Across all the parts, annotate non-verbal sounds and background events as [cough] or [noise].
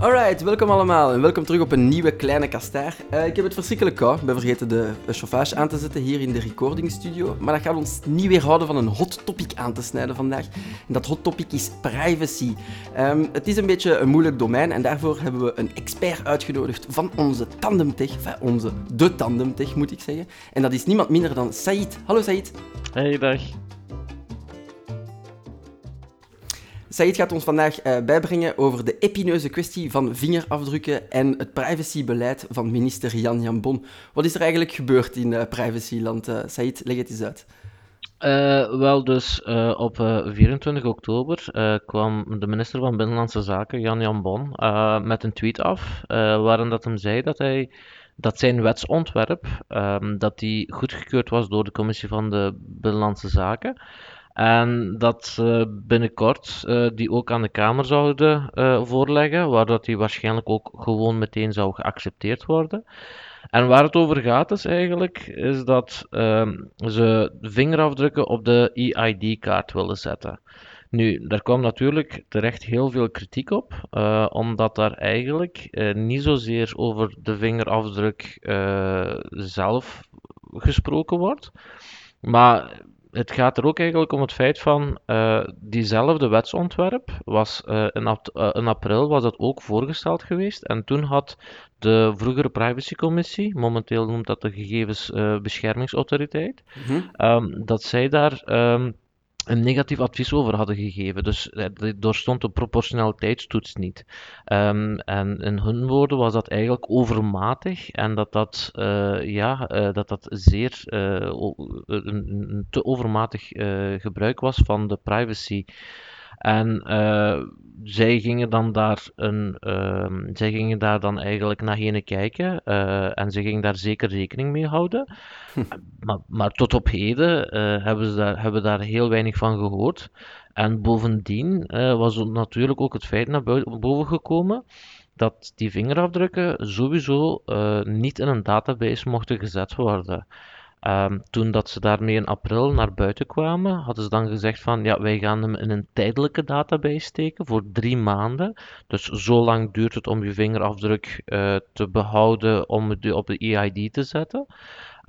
Alright, welkom allemaal en welkom terug op een nieuwe kleine kastaar. Uh, ik heb het verschrikkelijk koud. Ik ben vergeten de chauffage aan te zetten hier in de recordingstudio. Maar dat gaat ons niet weerhouden van een hot topic aan te snijden vandaag. En dat hot topic is privacy. Um, het is een beetje een moeilijk domein en daarvoor hebben we een expert uitgenodigd van onze tandemtech. Enfin, onze de tandemtech moet ik zeggen. En dat is niemand minder dan Said. Hallo Said. Hey, dag. Said gaat ons vandaag uh, bijbrengen over de epineuze kwestie van vingerafdrukken en het privacybeleid van minister Jan Jan Bon. Wat is er eigenlijk gebeurd in uh, privacyland? Uh, Said, leg het eens uit. wel, dus op 24 oktober kwam de minister van Binnenlandse Zaken, Jan Jan Bon, met een tweet af, waarin dat hem zei dat hij dat zijn wetsontwerp, um, dat die goedgekeurd was door de commissie van de Binnenlandse Zaken, en dat ze binnenkort uh, die ook aan de Kamer zouden uh, voorleggen, waar dat die waarschijnlijk ook gewoon meteen zou geaccepteerd worden. En waar het over gaat is eigenlijk, is dat uh, ze vingerafdrukken op de EID-kaart willen zetten. Nu, daar kwam natuurlijk terecht heel veel kritiek op, omdat daar eigenlijk niet zozeer over de vingerafdruk zelf gesproken wordt, maar het gaat er ook eigenlijk om het feit van uh, diezelfde wetsontwerp was uh, in, ap uh, in, april was dat ook voorgesteld geweest en toen had de vroegere privacycommissie, momenteel noemt dat de gegevensbeschermingsautoriteit, mm -hmm. um, dat zij daar um, een negatief advies over hadden gegeven. Dus er doorstond de proportionaliteitstoets niet. Um, en in hun woorden was dat eigenlijk overmatig en dat dat, uh, ja, uh, dat, dat zeer een, een, te overmatig gebruik was van de privacy. En uh, zij gingen dan daar een, uh, zij gingen daar dan eigenlijk naar heen kijken uh, en ze gingen daar zeker rekening mee houden. [laughs] maar, maar, tot op heden hebben ze daar, hebben daar heel weinig van gehoord. En bovendien was natuurlijk ook het feit naar boven gekomen dat die vingerafdrukken sowieso niet in een database mochten gezet worden. Um, toen dat ze daarmee in april naar buiten kwamen, hadden ze dan gezegd van ja, wij gaan hem in een tijdelijke database steken voor drie maanden. Dus zo lang duurt het om je vingerafdruk uh, te behouden om het op de EID te zetten.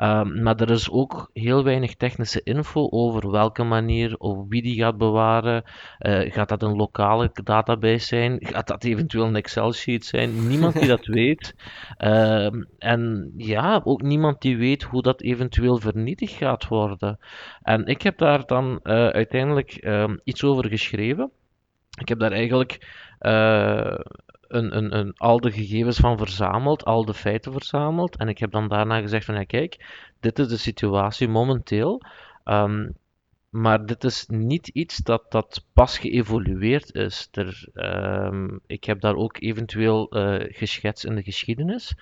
Um, maar er is ook heel weinig technische info over welke manier of wie die gaat bewaren. Uh, gaat dat een lokale database zijn? Gaat dat eventueel een Excel-sheet zijn? Niemand die dat [laughs] weet. Uh, en ja, ook niemand die weet hoe dat eventueel vernietigd gaat worden. En ik heb daar dan uh, uiteindelijk iets over geschreven. Ik heb daar eigenlijk uh, een, een, een, al de gegevens van verzameld, al de feiten verzameld. En ik heb dan daarna gezegd van ja kijk, dit is de situatie momenteel. Um, maar dit is niet iets dat, dat pas geëvolueerd is. Er, um, ik heb daar ook eventueel uh, geschetst in de geschiedenis.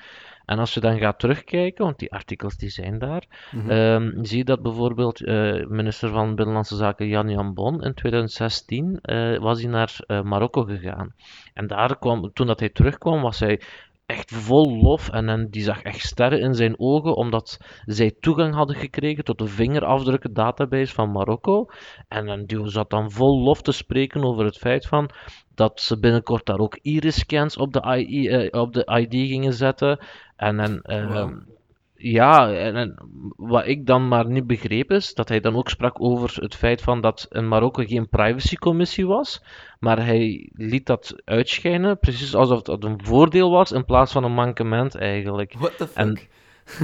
En als je dan gaat terugkijken, want die artikels die zijn daar, mm -hmm. um, zie je dat bijvoorbeeld uh, minister van Binnenlandse Zaken Jan Jan Bon in 2016 uh, was hij naar Marokko gegaan. En daar kwam, toen dat hij terugkwam, was hij echt vol lof. En, en die zag echt sterren in zijn ogen omdat zij toegang hadden gekregen tot de vingerafdrukken database van Marokko. En, en die zat dan vol lof te spreken over het feit van dat ze binnenkort daar ook iris-scans op, de I, uh, op de ID gingen zetten. En, en uh, wow. Ja, en, en, wat ik dan maar niet begreep is dat hij dan ook sprak over het feit van dat in Marokko geen privacycommissie was, maar hij liet dat uitschijnen, precies alsof het een voordeel was in plaats van een mankement eigenlijk. What the fuck? En,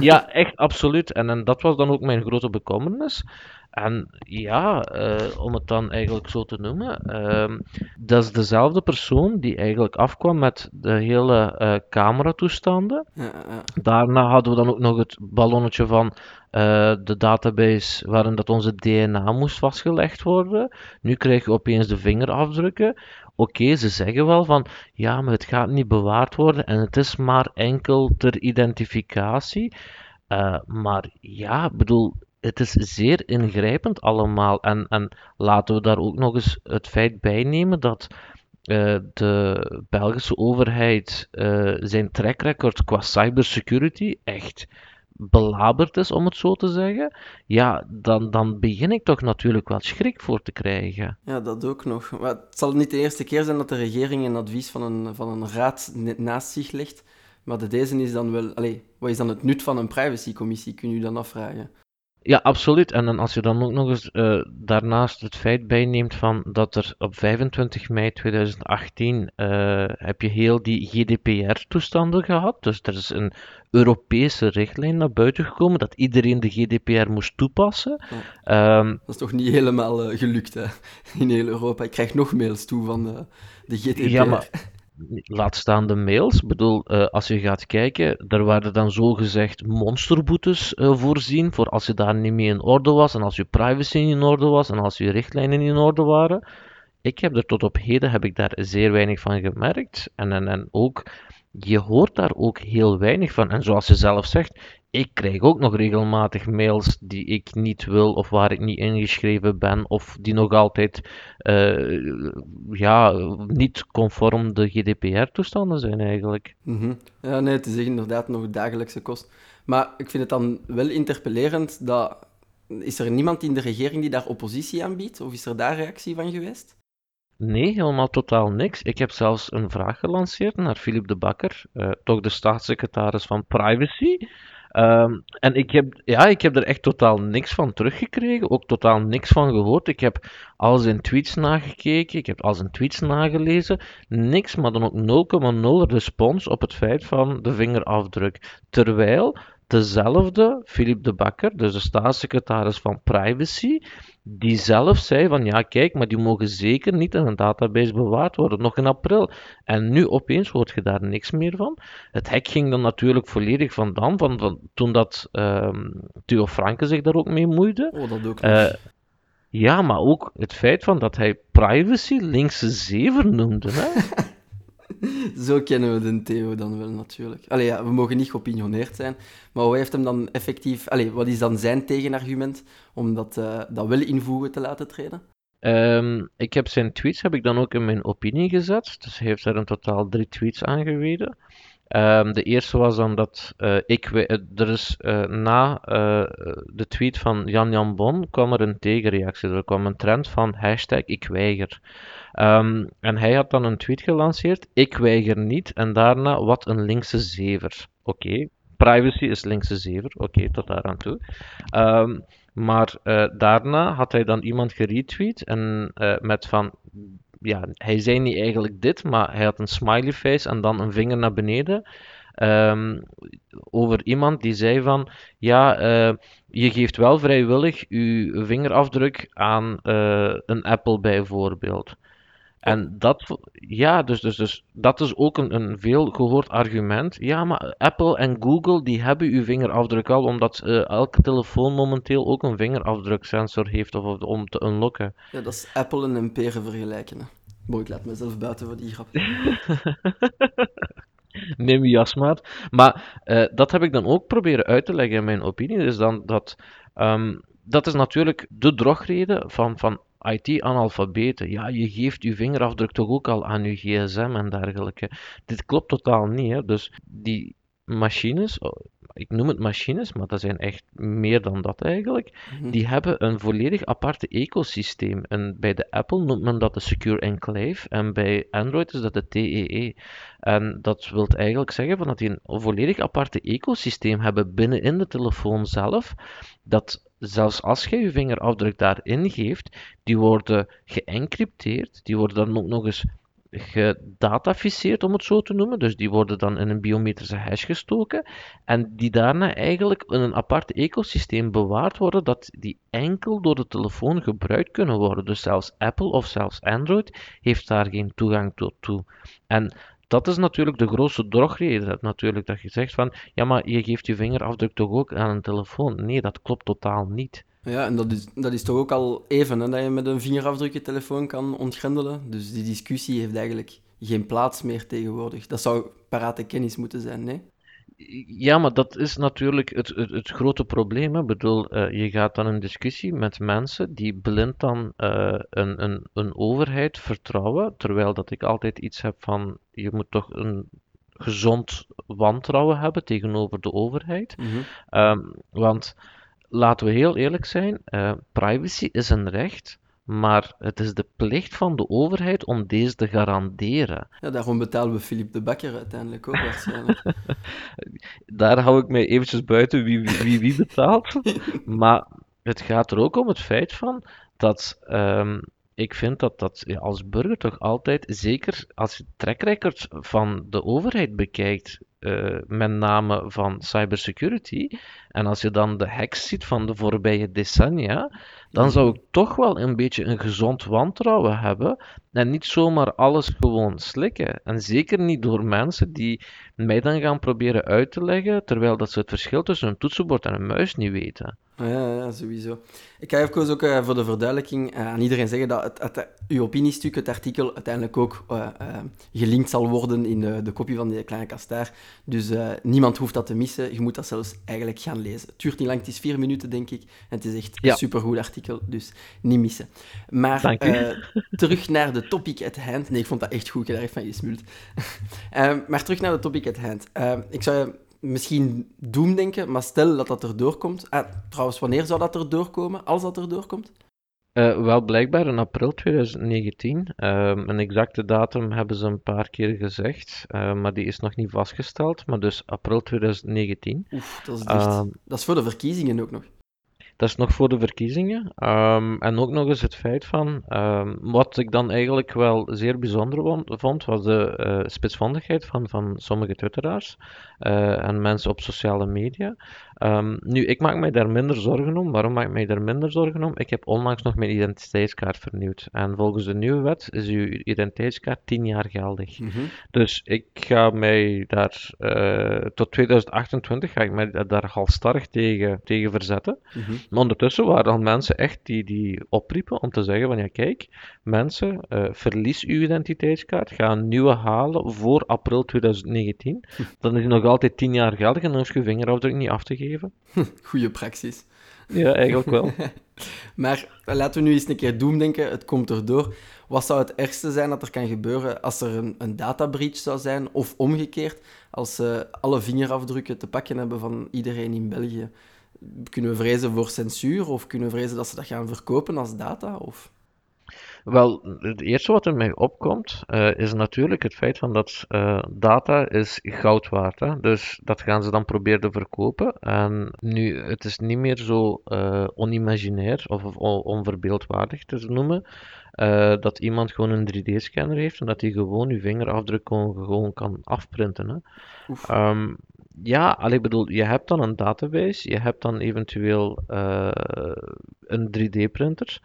ja, echt absoluut. En, en dat was dan ook mijn grote bekommernis. En ja, uh, om het dan eigenlijk zo te noemen, uh, dat is dezelfde persoon die eigenlijk afkwam met de hele uh, cameratoestanden. Ja, ja. Daarna hadden we dan ook nog het ballonnetje van uh, de database waarin dat onze DNA moest vastgelegd worden. Nu krijgen we opeens de vingerafdrukken. Oké, ze zeggen wel van ja, maar het gaat niet bewaard worden en het is maar enkel ter identificatie. Uh, maar ja, bedoel, het is zeer ingrijpend allemaal. En, en laten we daar ook nog eens het feit bij nemen dat uh, de Belgische overheid uh, zijn track record qua cybersecurity echt belaberd is, om het zo te zeggen, ja, dan, dan begin ik toch natuurlijk wel schrik voor te krijgen. Ja, dat ook nog. Het zal niet de eerste keer zijn dat de regering een advies van een, van een raad naast zich legt. Maar de deze is dan wel... Allez, wat is dan het nut van een privacycommissie, kun je dan afvragen? Ja, absoluut. En dan als je dan ook nog eens uh, daarnaast het feit bijneemt van dat er op 25 mei 2018 uh, heb je heel die GDPR-toestanden gehad. Dus er is een Europese richtlijn naar buiten gekomen dat iedereen de GDPR moest toepassen. Um, dat is toch niet helemaal uh, gelukt hè? in heel Europa. Ik krijg nog mails toe van de GDPR. Ja, maar laat staan de mails. Ik bedoel, uh, als je gaat kijken, er werden dan zogezegd monsterboetes uh, voorzien voor als je daar niet mee in orde was en als je privacy niet in orde was en als je richtlijnen niet in orde waren. Ik heb er tot op heden heb ik daar zeer weinig van gemerkt. En, en, en ook, je hoort daar ook heel weinig van. En zoals je zelf zegt, ik krijg ook nog regelmatig mails die ik niet wil of waar ik niet ingeschreven ben of die nog altijd uh, ja, niet conform de GDPR-toestanden zijn eigenlijk. Mm -hmm. Ja, nee, het is inderdaad nog dagelijkse kost. Maar ik vind het dan wel interpellerend dat... Is er niemand in de regering die daar oppositie aanbiedt? Of is er daar reactie van geweest? Nee, helemaal totaal niks. Ik heb zelfs een vraag gelanceerd naar Philip de Bakker, uh, toch de staatssecretaris van Privacy. Um, en ik heb, ja, ik heb er echt totaal niks van teruggekregen, ook totaal niks van gehoord. Ik heb al zijn tweets nagekeken, ik heb al zijn tweets nagelezen, niks, maar dan ook 0,0 respons op het feit van de vingerafdruk. Terwijl dezelfde Philip de Bakker, dus de staatssecretaris van Privacy, die zelf zei van ja, kijk, maar die mogen zeker niet in een database bewaard worden, nog in april. En nu opeens hoort je daar niks meer van. Het hek ging dan natuurlijk volledig vandaan, van, van toen dat um, Theo Franke zich daar ook mee moeide. Oh, dat ook uh, Ja, maar ook het feit van dat hij privacy linkse zever noemde. Hè? [laughs] Zo kennen we de Theo dan wel natuurlijk. Allee, ja, we mogen niet geopinioneerd zijn, maar wat heeft hem dan effectief... Allee, wat is dan zijn tegenargument om dat, uh, dat wel invoegen te laten treden? Um, ik heb zijn tweets heb ik dan ook in mijn opinie gezet. Dus hij heeft er in totaal drie tweets aangewezen. Um, de eerste was dan dat uh, ik, uh, er is uh, na de tweet van Jan Jan Bon kwam er een tegenreactie. Er kwam een trend van hashtag ik weiger. Um, en hij had dan een tweet gelanceerd, ik weiger niet, en daarna wat een linkse zever. Oké, privacy is linkse zever, oké, tot daar aan toe. Um, maar daarna had hij dan iemand geretweet en met van, ja, hij zei niet eigenlijk dit, maar hij had een smiley face en dan een vinger naar beneden. Um, over iemand die zei van, ja, uh, je geeft wel vrijwillig je vingerafdruk aan een Apple bijvoorbeeld. En dat, ja, dus, dus, dus dat is ook een, een veel gehoord argument. Ja, maar Apple en Google die hebben uw vingerafdruk al, omdat uh, elke telefoon momenteel ook een vingerafdruksensor heeft of, of, om te unlocken. Ja, dat is Apple en een peren vergelijken. Mooi, ik laat mezelf buiten voor die grap. [laughs] Neem je jas maar. Maar uh, dat heb ik dan ook proberen uit te leggen in mijn opinie. Dus dan dat, um, dat is natuurlijk de drogreden van, van IT-analfabeten. Ja, je geeft je vingerafdruk toch ook al aan je gsm en dergelijke. Dit klopt totaal niet. Hè? Dus die machines, oh, ik noem het machines, maar dat zijn echt meer dan dat eigenlijk, mhm. die hebben een volledig aparte ecosysteem. En bij de Apple noemt men dat de Secure Enclave en bij Android is dat de TEE. E. En dat wil eigenlijk zeggen van dat die een volledig aparte ecosysteem hebben binnenin de telefoon zelf, dat zelfs als je je vingerafdruk daarin geeft, die worden geëncrypteerd, die worden dan ook nog eens gedataficeerd, om het zo te noemen. Dus die worden dan in een biometrische hash gestoken en die daarna eigenlijk in een apart ecosysteem bewaard worden dat die enkel door de telefoon gebruikt kunnen worden. Dus zelfs Apple of zelfs Android heeft daar geen toegang tot toe. En dat is natuurlijk de grootste drogreden. Natuurlijk dat je zegt van, ja, maar je geeft je vingerafdruk toch ook aan een telefoon. Nee, dat klopt totaal niet. Ja, en dat is, dat is toch ook al even, hè, dat je met een vingerafdruk je telefoon kan ontgrendelen. Dus die discussie heeft eigenlijk geen plaats meer tegenwoordig. Dat zou parate kennis moeten zijn, nee? Ja, maar dat is natuurlijk het, het, het grote probleem. Ik bedoel, uh, je gaat dan een discussie met mensen die blind dan uh, een, een, een overheid vertrouwen, terwijl dat ik altijd iets heb van, je moet toch een gezond wantrouwen hebben tegenover de overheid. Mhm. Ehm, want laten we heel eerlijk zijn, uh, privacy is een recht, maar het is de plicht van de overheid om deze te garanderen. [laughs] Ja, daarom betalen we Philippe de Bakker uiteindelijk ook waarschijnlijk. [laughs] Daar hou ik mij eventjes buiten wie wie, wie betaalt. [laughs] maar het gaat er ook om het feit van dat um, ik vind dat dat ja, als burger toch altijd, zeker als je track van de overheid bekijkt, uh, met name van cybersecurity, en als je dan de hacks ziet van de voorbije decennia, dan zou ik toch wel een beetje een gezond wantrouwen hebben en niet zomaar alles gewoon slikken. En zeker niet door mensen die mij dan gaan proberen uit te leggen, terwijl dat ze het verschil tussen een toetsenbord en een muis niet weten. Ja, ja, sowieso. Ik ga even ook uh, voor de verduidelijking uh, aan iedereen zeggen dat het, het, uw opiniestuk, het artikel, uiteindelijk ook uh, gelinkt zal worden in de, de kopie van die kleine kastaar. Dus niemand hoeft dat te missen. Je moet dat zelfs eigenlijk gaan lezen. Het duurt niet lang, het is vier minuten, denk ik. En het is echt een supergoed artikel, dus niet missen. Maar terug naar de topic at hand. Nee, ik vond dat echt goed, ik heb daar echt van gesmuld. [laughs] maar terug naar de topic at hand. ik zou misschien doemdenken, maar stel dat dat er doorkomt. Ah, trouwens, wanneer zou dat er doorkomen, als dat er doorkomt? Uh, wel, blijkbaar in april 2019. Uh, ehm, een exacte datum hebben ze een paar keer gezegd, uh, maar die is nog niet vastgesteld. Maar dus april 2019. Oef, dat is dicht. Ehm, dat is voor de verkiezingen ook nog. Dat is nog voor de verkiezingen. Um, en ook nog eens het feit van, um, wat ik dan eigenlijk wel zeer bijzonder vond, was de uh, spitsvondigheid van, van sommige twitteraars uh, en mensen op sociale media. Um, nu, ik maak mij daar minder zorgen om. Waarom maak ik mij daar minder zorgen om? Ik heb onlangs nog mijn identiteitskaart vernieuwd. En volgens de nieuwe wet is uw identiteitskaart 10 jaar geldig. Mm -hmm. Dus ik ga mij daar uh, tot 2028 ga ik mij daar halstarrig tegen, tegen verzetten. Mm -hmm. Maar ondertussen waren er mensen echt die, die opriepen om te zeggen van ja kijk, mensen, uh, verlies uw identiteitskaart, ga een nieuwe halen voor april 2019. Dan is die nog altijd 10 jaar geldig en dan hoef je vingerafdruk niet af te geven geven. Goeie praxis. Ja, eigenlijk wel. [laughs] maar laten we nu eens een keer doemdenken. Het komt erdoor. Wat zou het ergste zijn dat er kan gebeuren als er een, een data breach zou zijn? Of omgekeerd, als ze alle vingerafdrukken te pakken hebben van iedereen in België? Kunnen we vrezen voor censuur? Of kunnen we vrezen dat ze dat gaan verkopen als data? Of... Wel, het eerste wat er mij opkomt, uh, is natuurlijk het feit van dat uh, data is goud waard. Hè? Dus dat gaan ze dan proberen te verkopen. En nu, het is niet meer zo uh, onimaginair of, of onverbeeldwaardig te noemen. dat iemand gewoon een 3D-scanner heeft en dat hij gewoon uw vingerafdruk gewoon, gewoon kan afprinten. Hè? Um, ja, allee, bedoel, je hebt dan een database, je hebt dan eventueel een 3D-printer.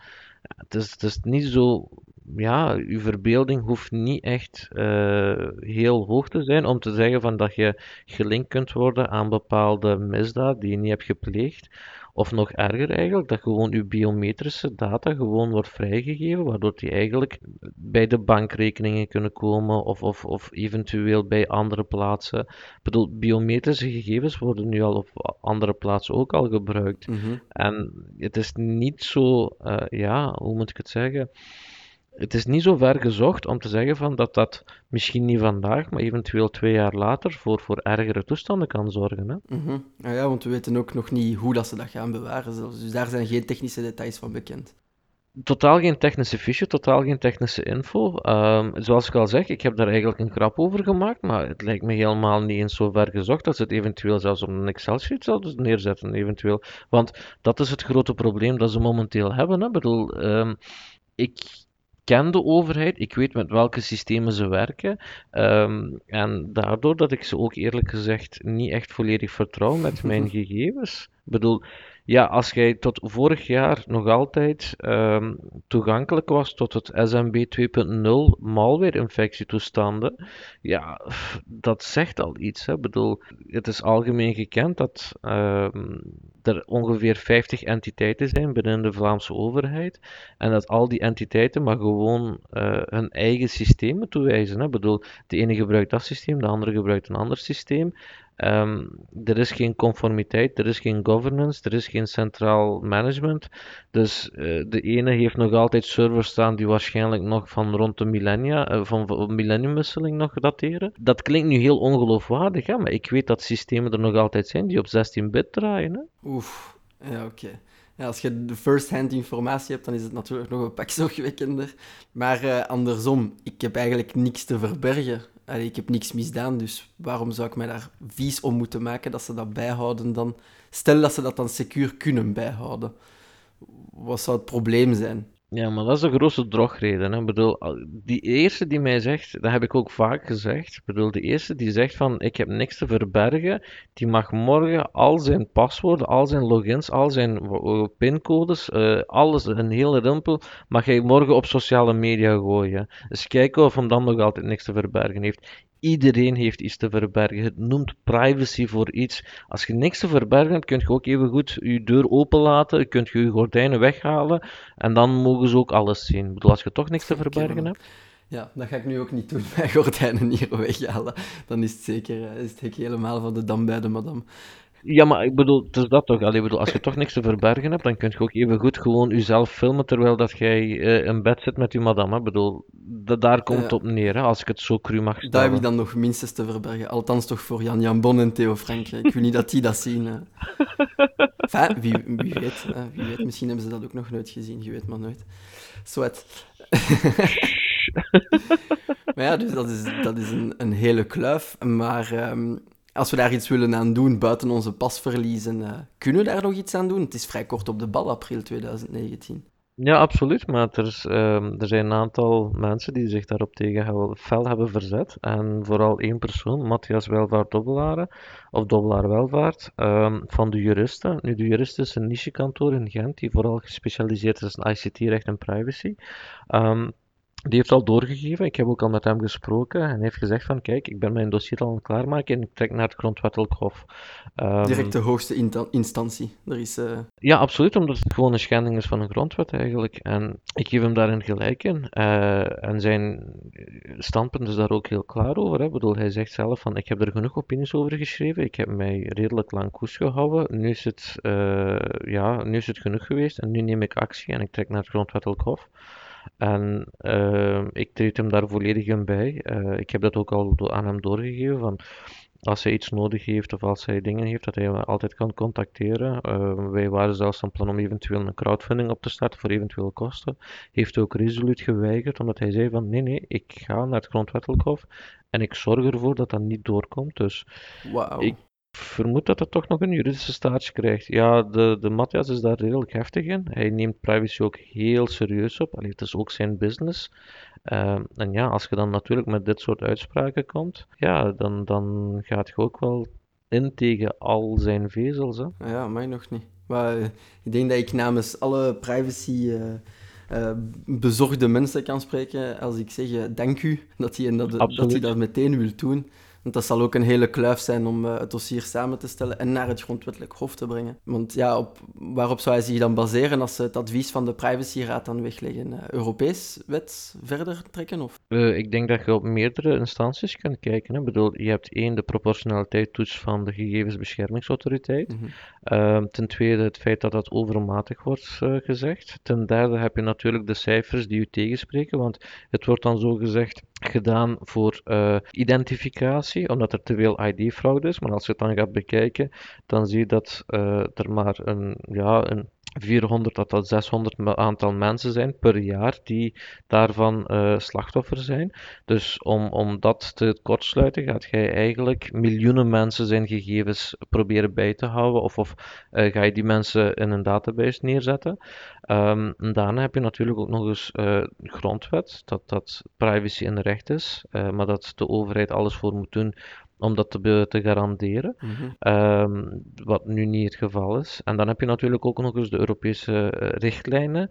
Het is, is niet zo. Ja, je verbeelding hoeft niet echt uh, heel hoog te zijn om te zeggen van dat je gelinkt kunt worden aan bepaalde misdaad die je niet hebt gepleegd. Of nog erger eigenlijk, dat gewoon je biometrische data gewoon wordt vrijgegeven, waardoor die eigenlijk bij de bankrekeningen kunnen komen of, of, of eventueel bij andere plaatsen. Ik bedoel, biometrische gegevens worden nu al op andere plaatsen ook al gebruikt. Mhm. En het is niet zo, uh, ja, hoe moet ik het zeggen? Het is niet zo ver gezocht om te zeggen van dat dat misschien niet vandaag, maar eventueel twee jaar later voor, voor ergere toestanden kan zorgen. Hè? Mm -hmm. ja, want we weten ook nog niet hoe dat ze dat gaan bewaren. Dus daar zijn geen technische details van bekend. Totaal geen technische fiche, totaal geen technische info. Um, zoals ik al zeg, ik heb daar eigenlijk een grap over gemaakt, maar het lijkt me helemaal niet eens zo ver gezocht dat ze het eventueel zelfs op een Excel-sheet zouden neerzetten. Eventueel. Want dat is het grote probleem dat ze momenteel hebben. Ik bedoel, um, ik, ken de overheid, ik weet met welke systemen ze werken. Um, en daardoor dat ik ze ook eerlijk gezegd niet echt volledig vertrouw met [laughs] mijn gegevens. Ik bedoel, ja, als jij tot vorig jaar nog altijd um, toegankelijk was tot het SMB 2.0 malware-infectietoestanden, ja, dat zegt al iets. Hè. Ik bedoel, het is algemeen gekend dat um, er ongeveer 50 entiteiten zijn binnen de Vlaamse overheid en dat al die entiteiten maar gewoon uh, hun eigen systemen toewijzen. Hè. Ik bedoel, de ene gebruikt dat systeem, de andere gebruikt een ander systeem. Um, er is geen conformiteit, er is geen governance, er is geen centraal management. Dus uh, de ene heeft nog altijd servers staan die waarschijnlijk nog van rond de millennia, uh, van, van millenniumwisseling nog dateren. Dat klinkt nu heel ongeloofwaardig, hè? maar ik weet dat systemen er nog altijd zijn die op 16-bit draaien. Hè? Oef, ja oké. Als je de first-hand informatie hebt, dan is het natuurlijk nog een pak [laughs] zorgwekkender. Maar uh, andersom, ik heb eigenlijk niks te verbergen. Ik heb niks misdaan, dus waarom zou ik mij daar vies om moeten maken dat ze dat bijhouden dan? Stel dat ze dat dan secuur kunnen bijhouden. Wat zou het probleem zijn? Ja, maar dat is de grootste drogreden. Hè. Ik bedoel, die eerste die mij zegt, dat heb ik ook vaak gezegd. Ik bedoel, de eerste die zegt van ik heb niks te verbergen, die mag morgen al zijn paswoorden, al zijn logins, al zijn pincodes, uh, alles, een hele rimpel, mag hij morgen op sociale media gooien. Dus kijken of hem dan nog altijd niks te verbergen heeft. Iedereen heeft iets te verbergen. Het noemt privacy voor iets. Als je niks te verbergen hebt, kun je ook even goed je deur openlaten, kun je je gordijnen weghalen en dan mogen ze ook alles zien. Ik bedoel, als je toch niks te verbergen hebt. Ja, dat ga ik nu ook niet doen, mijn gordijnen hier weghalen. Dan is het zeker eh, is het hek helemaal van de dam bij de madame. Ja, maar ik bedoel, het is dat toch. Allee, bedoel, als je toch niks te verbergen hebt, dan kun je ook even goed gewoon jezelf filmen terwijl dat jij uh, in bed zit met je madame. Ik bedoel, dat, daar komt het op neer, hè, als ik het zo cru mag stellen. Daar heb ik dan nog minstens te verbergen. Althans toch voor Jan Jan Bon en Theo Frank. Ik wil niet dat die dat zien. Hè. [laughs] Enfin, wie, wie, weet, hè. wie weet, misschien hebben ze dat ook nog nooit gezien. Je weet maar nooit. Sweat. [laughs] maar ja, dus dat is, dat is een, een hele kluif. Maar um, als we daar iets willen aan doen, buiten onze pasverliezen, uh, kunnen we daar nog iets aan doen? Het is vrij kort op de bal, april 2019. Ja, absoluut. Maar er, is, uh, er zijn een aantal mensen die zich daarop tegen fel hebben verzet. En vooral één persoon, Matthias Welvaart Dobbelaren, of Dobbelaar Welvaart, um, van de juristen. Nu, de juristen is een nichekantoor in Gent, die vooral gespecialiseerd is in ICT-recht en privacy. Um, die heeft al doorgegeven, ik heb ook al met hem gesproken en heeft gezegd van kijk, ik ben mijn dossier al aan het klaarmaken en ik trek naar het grondwettelijk hof. Um, Direct de hoogste instantie. Er is, uh... Ja, absoluut, omdat het gewoon een schending is van een grondwet eigenlijk. En ik geef hem daarin gelijk in. Uh, en zijn standpunt is daar ook heel klaar over. Hè. Ik bedoel, hij zegt zelf van ik heb er genoeg opinies over geschreven, ik heb mij redelijk lang koers gehouden, nu is het, uh, ja, nu is het genoeg geweest en nu neem ik actie en ik trek naar het grondwettelijk hof. En uh, ik treed hem daar volledig in bij. Uh, ik heb dat ook al aan hem doorgegeven. Van als hij iets nodig heeft of als hij dingen heeft, dat hij me altijd kan contacteren. Uh, wij waren zelfs van plan om eventueel een crowdfunding op te starten voor eventuele kosten. Heeft ook resoluut geweigerd, omdat hij zei van nee, nee, ik ga naar het grondwettelijk hof en ik zorg ervoor dat dat niet doorkomt. Dus wow. ik vermoed dat het toch nog een juridische status krijgt. Ja, de, de Matthias is daar redelijk heftig in. Hij neemt privacy ook heel serieus op. Allee, het is ook zijn business. Uh, en ja, als je dan natuurlijk met dit soort uitspraken komt, ja, dan, dan gaat je ook wel in tegen al zijn vezels. Hè? Ja, mij nog niet. Maar uh, ik denk dat ik namens alle privacy... Uh... Uh, bezorgde mensen kan spreken als ik zeg dank u dat hij dat, dat, hij dat meteen wil doen. Want dat zal ook een hele kluif zijn om uh, het dossier samen te stellen en naar het grondwettelijk hof te brengen. Want ja, op, waarop zou hij zich dan baseren als ze het advies van de privacyraad dan wegleggen? Uh, Europees wet verder trekken? Of? Uh, ik denk dat je op meerdere instanties kunt kijken. Hè. Ik bedoel, je hebt één, de proportionaliteitstoets van de gegevensbeschermingsautoriteit. Mm -hmm. ten tweede, het feit dat dat overmatig wordt gezegd. Ten derde heb je natuurlijk de cijfers die u tegenspreken, want het wordt dan zo gezegd gedaan voor identificatie omdat er te veel ID-fraude is. Maar als je het dan gaat bekijken, dan zie je dat uh, er maar een, ja, een 400 tot, tot 600 aantal mensen zijn per jaar die daarvan uh, slachtoffer zijn. Dus om, om dat te kortsluiten, gaat jij eigenlijk miljoenen mensen zijn gegevens proberen bij te houden. Of, of uh, ga je die mensen in een database neerzetten. Um, daarna heb je natuurlijk ook nog eens uh, grondwet, dat, dat privacy een recht is, maar dat de overheid alles voor moet doen om dat te, te garanderen. Mm um, wat nu niet het geval is. En dan heb je natuurlijk ook nog eens de Europese uh, richtlijnen.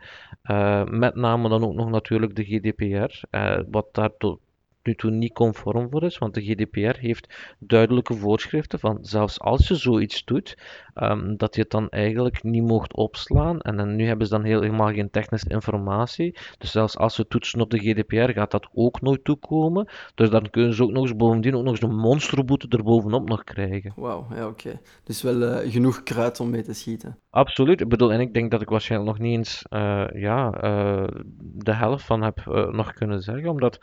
Uh, met name dan ook nog natuurlijk de GDPR. Uh, eh, wat daar tot nu toe niet conform voor is, want de GDPR heeft duidelijke voorschriften van zelfs als je zoiets doet, ehm, dat je het dan eigenlijk niet mocht opslaan. En, dan, nu hebben ze dan heel, helemaal geen technische informatie. Dus zelfs als ze toetsen op de GDPR, gaat dat ook nooit toekomen. Dus dan kunnen ze ook nog eens bovendien ook nog eens een monsterboete erbovenop nog krijgen. Wauw, ja oké. Dus wel uh, genoeg kruid om mee te schieten. Absoluut. Ik bedoel, en ik denk dat ik waarschijnlijk nog niet eens uh, ja, uh, de helft van heb nog kunnen zeggen, omdat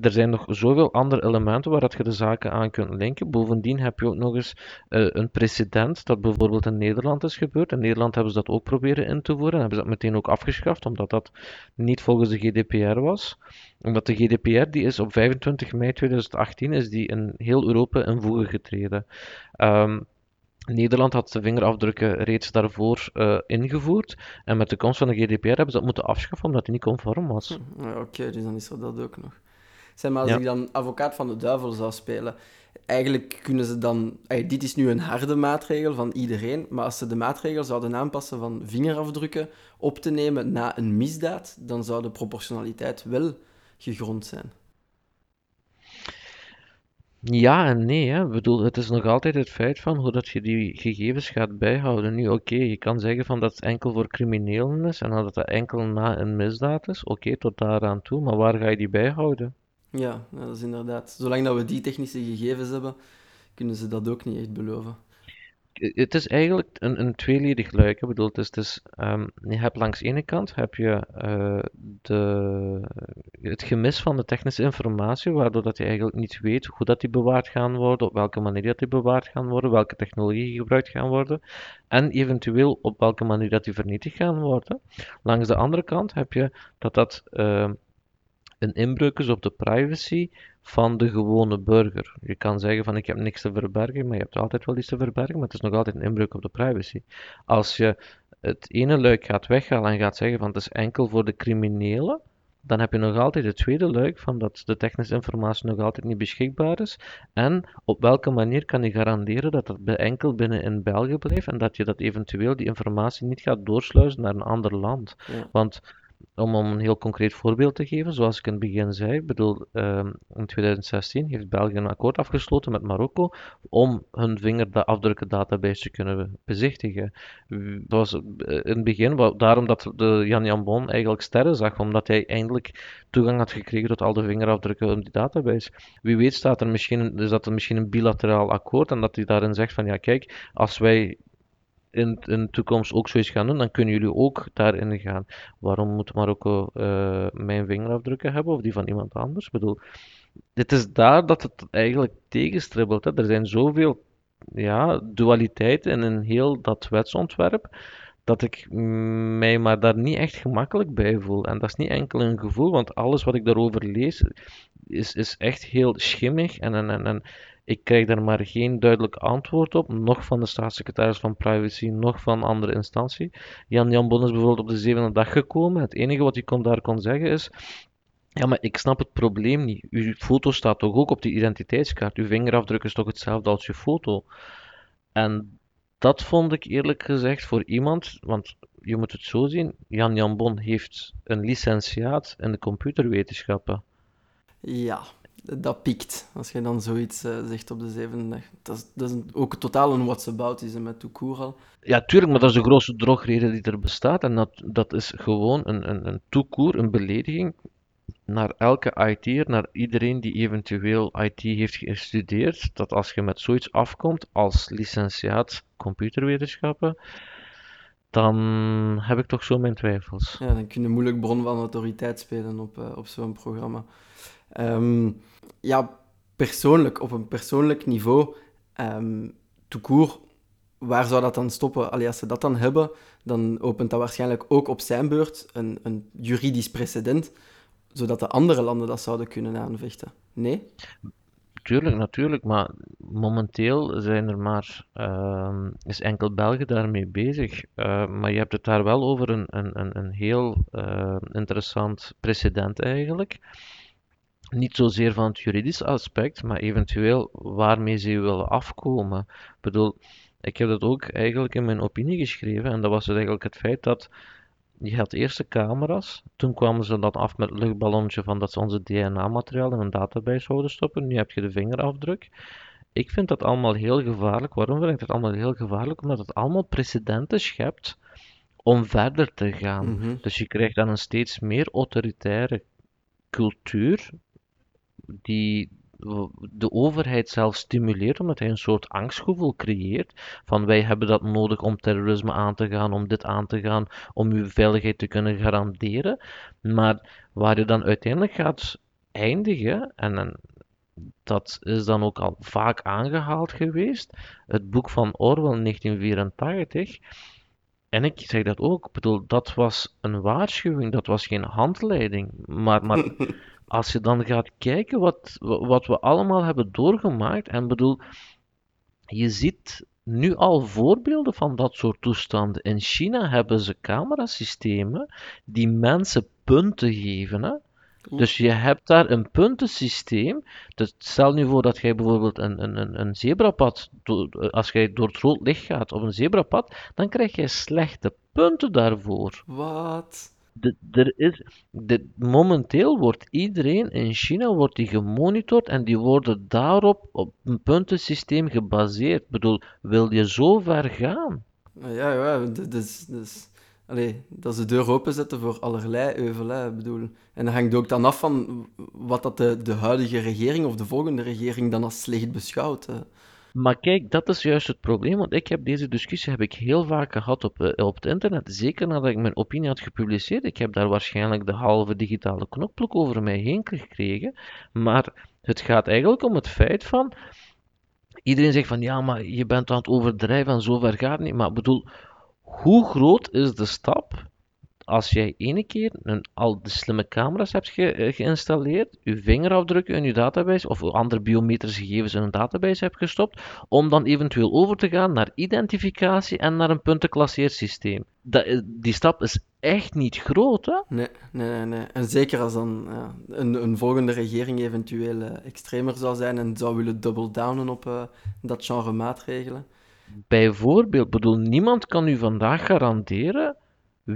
er zijn nog zoveel andere elementen waar dat je de zaken aan kunt linken. Bovendien heb je ook nog eens een precedent dat bijvoorbeeld in Nederland is gebeurd. In Nederland hebben ze dat ook proberen in te voeren en hebben ze dat meteen ook afgeschaft, omdat dat niet volgens de GDPR was. Omdat de GDPR, die is op 25 mei 2018, is die in heel Europa in voege getreden. Um, Nederland had de vingerafdrukken reeds daarvoor uh, ingevoerd. En met de komst van de GDPR hebben ze dat moeten afschaffen omdat die niet conform was. Hm, Oké, okay, dus dan is er dat ook nog. Zeg maar, als ja. ik dan advocaat van de duivel zou spelen, eigenlijk kunnen ze dan... dit is nu een harde maatregel van iedereen, maar als ze de maatregel zouden aanpassen van vingerafdrukken op te nemen na een misdaad, dan zou de proportionaliteit wel gegrond zijn. Ja en nee, hè. Ik bedoel, het is nog altijd het feit van hoe dat je die gegevens gaat bijhouden. Nu, oké, je kan zeggen van dat het enkel voor criminelen is en dat het enkel na een misdaad is. Oké, tot daaraan toe, maar waar ga je die bijhouden? Ja, dat is inderdaad. Zolang dat we die technische gegevens hebben, kunnen ze dat ook niet echt beloven het is eigenlijk een, een tweeledig luik. Ik bedoel, het is, hebt langs de ene kant heb je uh, de, het gemis van de technische informatie, waardoor dat je eigenlijk niet weet hoe dat die bewaard gaan worden, op welke manier dat die bewaard gaan worden, welke technologie gebruikt gaan worden en eventueel op welke manier dat die vernietigd gaan worden. Langs de andere kant heb je dat dat uh, een inbreuk is op de privacy van de gewone burger. Je kan zeggen van ik heb niks te verbergen, maar je hebt altijd wel iets te verbergen, maar het is nog altijd een inbreuk op de privacy. Als je het ene luik gaat weghalen en gaat zeggen van het is enkel voor de criminelen, dan heb je nog altijd het tweede luik van dat de technische informatie nog altijd niet beschikbaar is. En op welke manier kan je garanderen dat dat enkel binnen in België blijft en dat je dat eventueel die informatie niet gaat doorsluizen naar een ander land. Want om, om een heel concreet voorbeeld te geven, zoals ik in het begin zei, ik bedoel, uh, in 2016 heeft België een akkoord afgesloten met Marokko om hun vingerafdrukken database te kunnen bezichtigen. Dat was eh, in het begin daarom dat de Jan Jan Bon eigenlijk sterren zag, omdat hij eindelijk toegang had gekregen tot al de vingerafdrukken in die database. Wie weet staat er misschien, is dat er misschien een bilateraal akkoord en dat hij daarin zegt van ja kijk, als wij in, in de toekomst ook zoiets gaan doen, dan kunnen jullie ook daarin gaan. Waarom moet Marokko uh, mijn vingerafdrukken hebben of die van iemand anders? Ik bedoel, dit is daar dat het eigenlijk tegenstribbelt. Hè. Er zijn zoveel ja, dualiteiten in heel dat wetsontwerp dat ik mij maar daar niet echt gemakkelijk bij voel. En dat is niet enkel een gevoel, want alles wat ik daarover lees is, is echt heel schimmig en, en, en ik krijg daar maar geen duidelijk antwoord op, nog van de staatssecretaris van Privacy, nog van andere instantie. Jan Jan Bon is bijvoorbeeld op de zevende dag gekomen. Het enige wat hij kon, daar kon zeggen is, ja, maar ik snap het probleem niet. Uw foto staat toch ook op die identiteitskaart? Uw vingerafdruk is toch hetzelfde als uw foto? En dat vond ik eerlijk gezegd voor iemand, want je moet het zo zien, Jan Jan Bon heeft een licentiaat in de computerwetenschappen. Ja, dat piekt. Als je dan zoiets uh, zegt op de zevende dag. Dat is, dat is ook totaal een whatsaboutisme met toekoer al. Ja, tuurlijk, maar dat is de grootste drogreden die er bestaat. En dat, dat is gewoon een, een, een toekoer, een belediging naar elke IT'er, naar iedereen die eventueel IT heeft gestudeerd. Dat als je met zoiets afkomt als licentiaat computerwetenschappen, dan heb ik toch zo mijn twijfels. Ja, dan kun je moeilijk bron van autoriteit spelen op, uh, op zo'n programma. Um, ja, persoonlijk, op een persoonlijk niveau, um, waar zou dat dan stoppen? Allee, als ze dat dan hebben, dan opent dat waarschijnlijk ook op zijn beurt een, een juridisch precedent, zodat de andere landen dat zouden kunnen aanvechten. Nee? Tuurlijk, natuurlijk, maar momenteel zijn er maar, uh, is enkel België daarmee bezig. Uh, maar je hebt het daar wel over een, een, een heel uh, interessant precedent eigenlijk niet zozeer van het juridische aspect, maar eventueel waarmee ze willen afkomen. Ik bedoel, ik heb dat ook eigenlijk in mijn opinie geschreven en dat was dus eigenlijk het feit dat je had eerst de camera's, toen kwamen ze dan af met het luchtballonnetje van dat ze onze DNA-materiaal in een database zouden stoppen. Nu heb je de vingerafdruk. ik vind dat allemaal heel gevaarlijk. Waarom vind ik dat allemaal heel gevaarlijk? Omdat het allemaal precedenten schept om verder te gaan. Mhm. Dus je krijgt dan een steeds meer autoritaire cultuur die de overheid zelf stimuleert, omdat hij een soort angstgevoel creëert van wij hebben dat nodig om terrorisme aan te gaan, om dit aan te gaan, om uw veiligheid te kunnen garanderen. Maar waar je dan uiteindelijk gaat eindigen, en, dat is dan ook al vaak aangehaald geweest, het boek van Orwell 1984. En ik zeg dat ook, bedoel, dat was een waarschuwing, dat was geen handleiding. Maar, maar [laughs] als je dan gaat kijken wat, wat we allemaal hebben doorgemaakt, en bedoel, je ziet nu al voorbeelden van dat soort toestanden. In China hebben ze camerasystemen die mensen punten geven. Hè? Dus je hebt daar een puntensysteem. Dus stel nu voor dat jij bijvoorbeeld een, een, een zebrapad, als jij door het rood licht gaat op een zebrapad, dan krijg je slechte punten daarvoor. Wat? Er is, momenteel wordt iedereen in China wordt die gemonitord en die worden daarop op een puntensysteem gebaseerd. Ik bedoel, wil je zo ver gaan? Ja, ja, dus, dus, dat ze de deur openzetten voor allerlei euvel, bedoel. En dat hangt ook dan af van wat dat de, de huidige regering of de volgende regering dan als slecht beschouwt. Hè. Maar kijk, dat is juist het probleem, want ik heb deze discussie heb ik heel vaak gehad op, eh, op het internet. Zeker nadat ik mijn opinie had gepubliceerd. Ik heb daar waarschijnlijk de halve digitale knoppluk over mij heen gekregen. Maar het gaat eigenlijk om het feit van. Iedereen zegt van ja, maar je bent aan het overdrijven en zover gaat het niet. Maar bedoel, hoe groot is de stap als jij ene keer een, al de slimme camera's hebt ge, geïnstalleerd, je vingerafdruk in je database of andere biometrische gegevens in een database hebt gestopt, om dan eventueel over te gaan naar identificatie en naar een puntenklasseersysteem. Dat, die stap is echt niet groot, hè? Nee, nee, nee. nee. En zeker als dan ja, een, een volgende regering eventueel uh, extremer zou zijn en zou willen double downen op uh, dat genre maatregelen. Bijvoorbeeld, bedoel, niemand kan u vandaag garanderen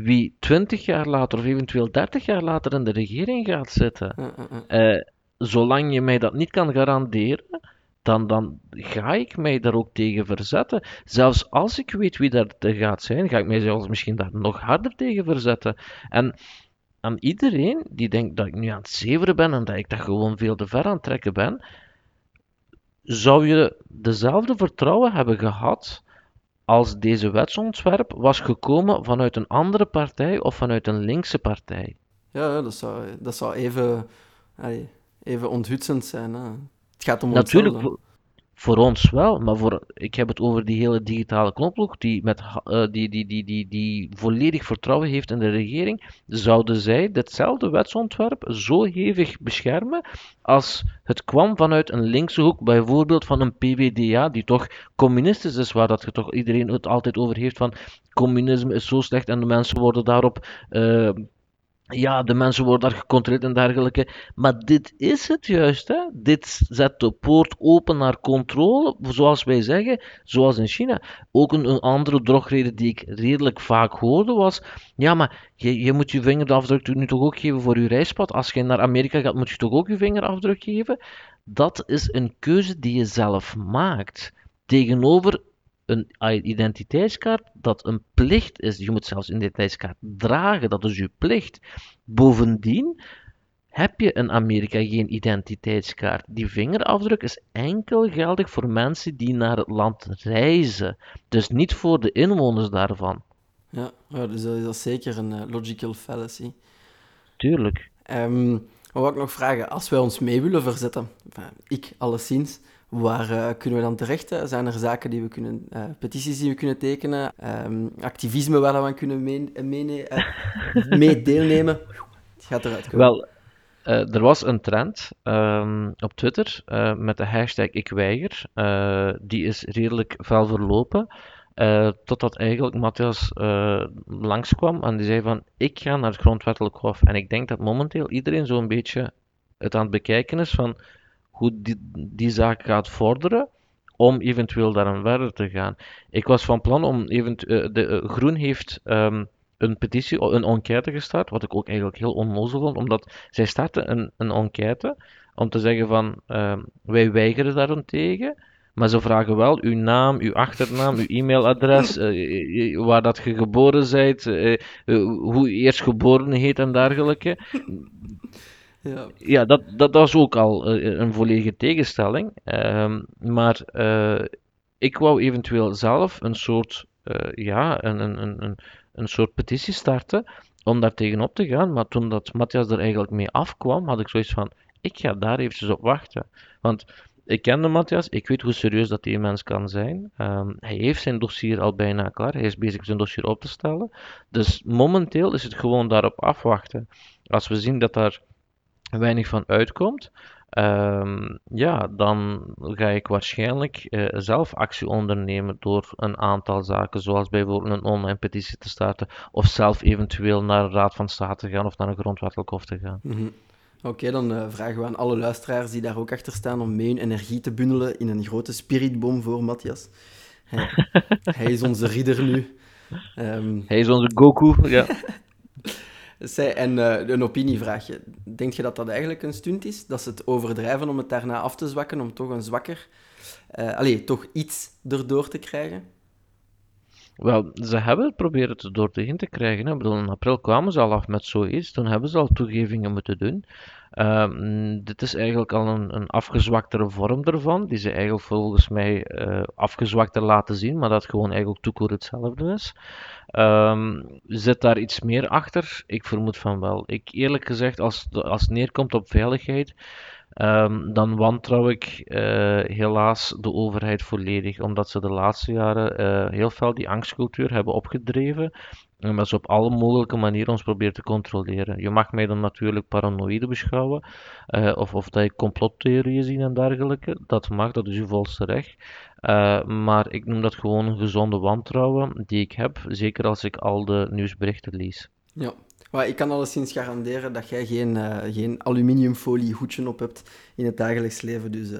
wie 20 jaar later of eventueel 30 jaar later in de regering gaat zitten. Uh, uh, uh. zolang je mij dat niet kan garanderen, dan, dan ga ik mij daar ook tegen verzetten. Zelfs als ik weet wie dat gaat zijn, ga ik mij zelfs misschien daar nog harder tegen verzetten. En aan iedereen die denkt dat ik nu aan het zeveren ben en dat ik dat gewoon veel te ver aan het trekken ben, zou je dezelfde vertrouwen hebben gehad als deze wetsontwerp was gekomen vanuit een andere partij of vanuit een linkse partij. Ja, dat zou, dat zou even, even onthutsend zijn. Hè? Het gaat om Natuurlijk, voor, ons wel, maar voor, ik heb het over die hele digitale knoploeg die, met, uh, die, die, die, die, die volledig vertrouwen heeft in de regering. Zouden zij ditzelfde wetsontwerp zo hevig beschermen als het kwam vanuit een linkse hoek, bijvoorbeeld van een PVDA, die toch communistisch is, waar dat je toch iedereen het altijd over heeft van communisme is zo slecht en de mensen worden daarop uh, ja, de mensen worden daar gecontroleerd en dergelijke. Maar dit is het juist. Hè? Dit zet de poort open naar controle, zoals wij zeggen, zoals in China. Ook een, andere drogreden die ik redelijk vaak hoorde was: ja, maar je, je moet je vingerafdruk nu toch ook geven voor je reispad. Als je naar Amerika gaat, moet je toch ook je vingerafdruk geven. Dat is een keuze die je zelf maakt. Tegenover een identiteitskaart dat een plicht is. Je moet zelfs een identiteitskaart dragen, dat is je plicht. Bovendien heb je in Amerika geen identiteitskaart. Die vingerafdruk is enkel geldig voor mensen die naar het land reizen, dus niet voor de inwoners daarvan. Ja, ja dus dat is zeker een uh, logical fallacy. Tuurlijk. Um, wat ik nog vragen, als wij ons mee willen verzetten, enfin, ik alleszins, Waar uh, kunnen we dan terecht? Hè? Zijn er zaken die we kunnen, uh, petities die we kunnen tekenen, um, activisme waar we kunnen mee, mee, [laughs] mee deelnemen? Het gaat eruit komen. Wel, er was een trend um, op Twitter met de hashtag ik weiger. die is redelijk fel verlopen. totdat eigenlijk Matthias langskwam en die zei van ik ga naar het grondwettelijk hof. En ik denk dat momenteel iedereen zo'n beetje het aan het bekijken is van hoe die, zaak gaat vorderen om eventueel daar verder te gaan. Ik was van plan om eventueel, de uh, Groen heeft um, een petitie, een enquête gestart, wat ik ook eigenlijk heel onnozel vond, omdat zij starten een, een enquête om te zeggen van uh, wij weigeren daarentegen, Maar ze vragen wel uw naam, uw achternaam, uw e-mailadres, uh, waar dat je geboren bent, hoe je eerst geboren heet en dergelijke. Ja, ja dat, dat, dat ook al een volledige tegenstelling. Ehm, maar ik wou eventueel zelf een soort, ja, een, een, een, een soort petitie starten om daar tegenop te gaan. Maar toen dat Matthias er eigenlijk mee afkwam, had ik zoiets van, ik ga daar eventjes op wachten. Want ik kende Matthias, ik weet hoe serieus dat die mens kan zijn. Ehm, hij heeft zijn dossier al bijna klaar, hij is bezig zijn dossier op te stellen. Dus momenteel is het gewoon daarop afwachten. Als we zien dat daar weinig van uitkomt, um, ja, dan ga ik waarschijnlijk uh, zelf actie ondernemen door een aantal zaken, zoals bijvoorbeeld een online petitie te starten, of zelf eventueel naar de Raad van State te gaan of naar een grondwettelijk hof te gaan. Mm Oké, dan uh, vragen we aan alle luisteraars die daar ook achter staan om mee hun energie te bundelen in een grote spiritbom voor Matthias. Hij, [laughs] hij is onze ridder nu. Um... Hij is onze Goku, ja. [laughs] En uh, een opinievraagje. Denk je dat dat eigenlijk een stunt is? Dat ze het overdrijven om het daarna af te zwakken, om toch een zwakker... Uh, toch iets erdoor te krijgen? Wel, ze hebben het proberen te door te te krijgen. Ik bedoel, in april kwamen ze al af met zoiets. Toen hebben ze al toegevingen moeten doen. Uh, dit is eigenlijk al een, een afgezwaktere vorm ervan, die ze eigenlijk volgens mij uh, afgezwakter laten zien, maar dat gewoon eigenlijk toekoor hetzelfde is. Um, zit daar iets meer achter? Ik vermoed van wel. Ik eerlijk gezegd, als, als het neerkomt op veiligheid, Um, dan wantrouw ik uh, helaas de overheid volledig, omdat ze de laatste jaren uh, heel veel die angstcultuur hebben opgedreven en dat ze op alle mogelijke manieren ons proberen te controleren. Je mag mij dan natuurlijk paranoïde beschouwen, uh, of, of dat ik complottheorieën zie en dergelijke. Dat mag, dat is uw volste recht. maar ik noem dat gewoon een gezonde wantrouwen die ik heb, zeker als ik al de nieuwsberichten lees. Ja, maar ik kan alleszins garanderen dat jij geen, uh, geen aluminiumfolie hoedje op hebt in het dagelijks leven. Dus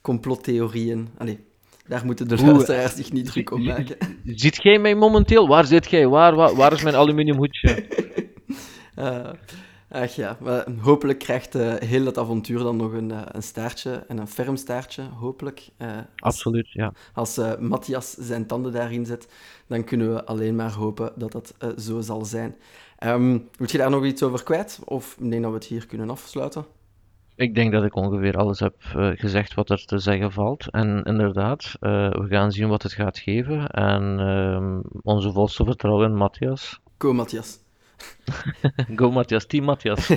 complottheorieën, allee, daar moeten de luisteraars zich niet druk om maken. Ziet jij mij momenteel? Waar zit jij? Waar, waar, waar is mijn aluminiumhoedje? uh, [laughs] ach ja, maar hopelijk krijgt heel dat avontuur dan nog een, een staartje en een ferm staartje, hopelijk. Als, Absoluut, ja. Als Matthias zijn tanden daarin zet, dan kunnen we alleen maar hopen dat dat zo zal zijn. Um, moet je daar nog iets over kwijt? Of ik denk dat we het hier kunnen afsluiten? Ik denk dat ik ongeveer alles heb uh, gezegd wat er te zeggen valt. En inderdaad, uh, we gaan zien wat het gaat geven. En uh, onze volste vertrouwen in Matthias. Go, Matthias. [laughs] Go Matthias, team Matthias. [laughs]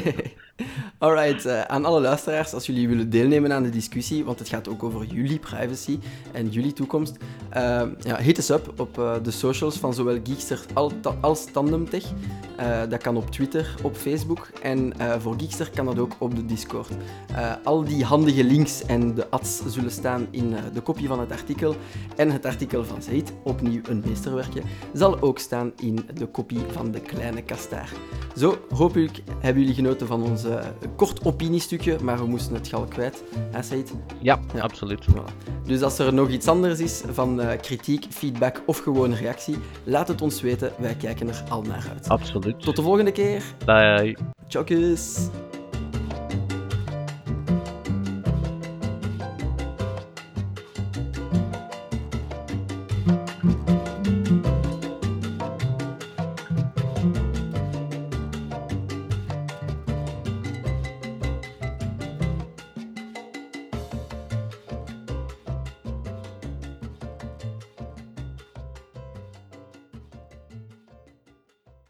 Alright, uh, aan alle luisteraars, als jullie willen deelnemen aan de discussie, want het gaat ook over jullie privacy en jullie toekomst, uh, ja, hit us up op uh, de socials van zowel Geekster als Tandemtech. dat kan op Twitter, op Facebook en voor Geekster kan dat ook op de Discord. al die handige links en de ads zullen staan in de kopie van het artikel en het artikel van Zaid, opnieuw een meesterwerkje, zal ook staan in de kopie van de kleine kastaar. Zo, hopelijk hebben jullie genoten van ons uh, kort opiniestukje, maar we moesten het gal kwijt. Hè, Said? Ja, ja, absoluut. Dus als er nog iets anders is van uh, kritiek, feedback of gewoon reactie, laat het ons weten. Wij kijken er al naar uit. Absoluut. Tot de volgende keer. Bye. Ciao.